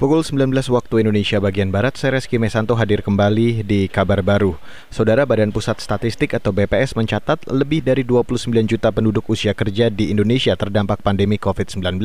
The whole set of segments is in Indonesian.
Pukul 19 waktu Indonesia bagian Barat, saya Reski Mesanto hadir kembali di kabar baru. Saudara Badan Pusat Statistik atau BPS mencatat lebih dari 29 juta penduduk usia kerja di Indonesia terdampak pandemi COVID-19.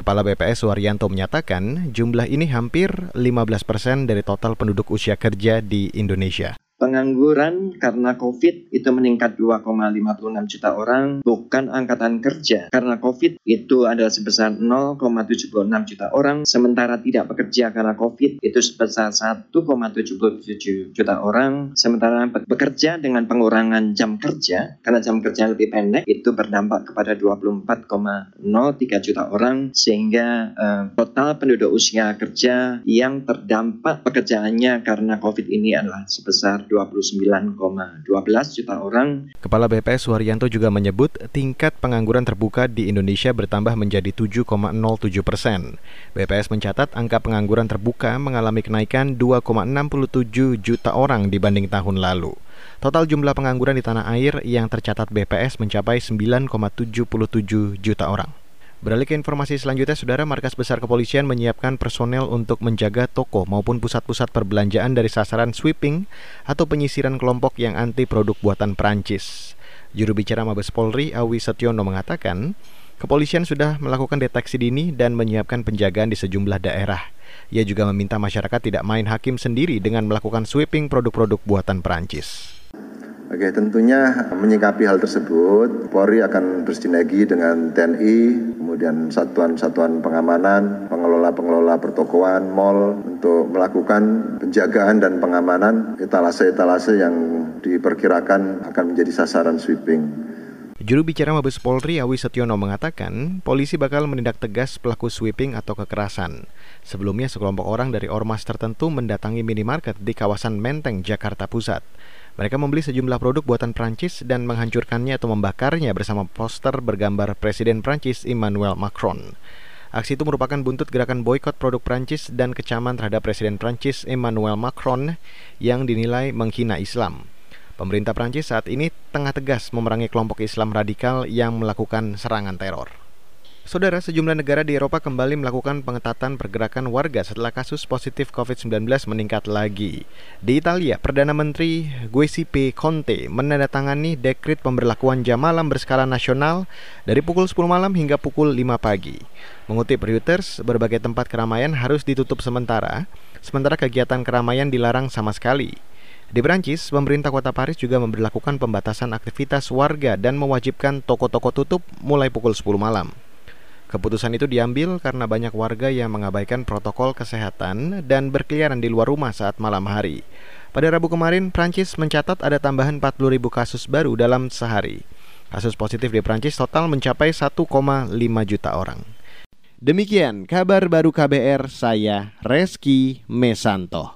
Kepala BPS Waryanto menyatakan jumlah ini hampir 15 persen dari total penduduk usia kerja di Indonesia. Pengangguran karena COVID itu meningkat 2,56 juta orang, bukan angkatan kerja. Karena COVID itu adalah sebesar 0,76 juta orang, sementara tidak bekerja karena COVID itu sebesar 1,77 juta orang, sementara bekerja dengan pengurangan jam kerja, karena jam kerja lebih pendek, itu berdampak kepada 24,03 juta orang, sehingga uh, total penduduk usia kerja yang terdampak pekerjaannya karena COVID ini adalah sebesar 29,12 juta orang. Kepala BPS Suharyanto juga menyebut tingkat pengangguran terbuka di Indonesia bertambah menjadi 7,07 persen. BPS mencatat angka pengangguran terbuka mengalami kenaikan 2,67 juta orang dibanding tahun lalu. Total jumlah pengangguran di tanah air yang tercatat BPS mencapai 9,77 juta orang. Beralih ke informasi selanjutnya, Saudara Markas Besar Kepolisian menyiapkan personel untuk menjaga toko maupun pusat-pusat perbelanjaan dari sasaran sweeping atau penyisiran kelompok yang anti produk buatan Perancis. Juru bicara Mabes Polri, Awi Setiono mengatakan, kepolisian sudah melakukan deteksi dini dan menyiapkan penjagaan di sejumlah daerah. Ia juga meminta masyarakat tidak main hakim sendiri dengan melakukan sweeping produk-produk buatan Perancis. Oke, tentunya menyikapi hal tersebut, Polri akan bersinergi dengan TNI, kemudian satuan-satuan pengamanan, pengelola-pengelola pertokoan, mall untuk melakukan penjagaan dan pengamanan etalase-etalase yang diperkirakan akan menjadi sasaran sweeping. Juru bicara Mabes Polri Awi Setiono mengatakan, polisi bakal menindak tegas pelaku sweeping atau kekerasan. Sebelumnya sekelompok orang dari ormas tertentu mendatangi minimarket di kawasan Menteng, Jakarta Pusat. Mereka membeli sejumlah produk buatan Prancis dan menghancurkannya atau membakarnya bersama poster bergambar Presiden Prancis Emmanuel Macron. Aksi itu merupakan buntut gerakan boykot produk Prancis dan kecaman terhadap Presiden Prancis Emmanuel Macron yang dinilai menghina Islam. Pemerintah Prancis saat ini tengah tegas memerangi kelompok Islam radikal yang melakukan serangan teror. Saudara, sejumlah negara di Eropa kembali melakukan pengetatan pergerakan warga setelah kasus positif COVID-19 meningkat lagi. Di Italia, Perdana Menteri Giuseppe Conte menandatangani dekrit pemberlakuan jam malam berskala nasional dari pukul 10 malam hingga pukul 5 pagi. Mengutip Reuters, berbagai tempat keramaian harus ditutup sementara, sementara kegiatan keramaian dilarang sama sekali. Di Perancis, pemerintah kota Paris juga memperlakukan pembatasan aktivitas warga dan mewajibkan toko-toko tutup mulai pukul 10 malam. Keputusan itu diambil karena banyak warga yang mengabaikan protokol kesehatan dan berkeliaran di luar rumah saat malam hari. Pada Rabu kemarin, Prancis mencatat ada tambahan 40 ribu kasus baru dalam sehari. Kasus positif di Prancis total mencapai 1,5 juta orang. Demikian kabar baru KBR, saya Reski Mesanto.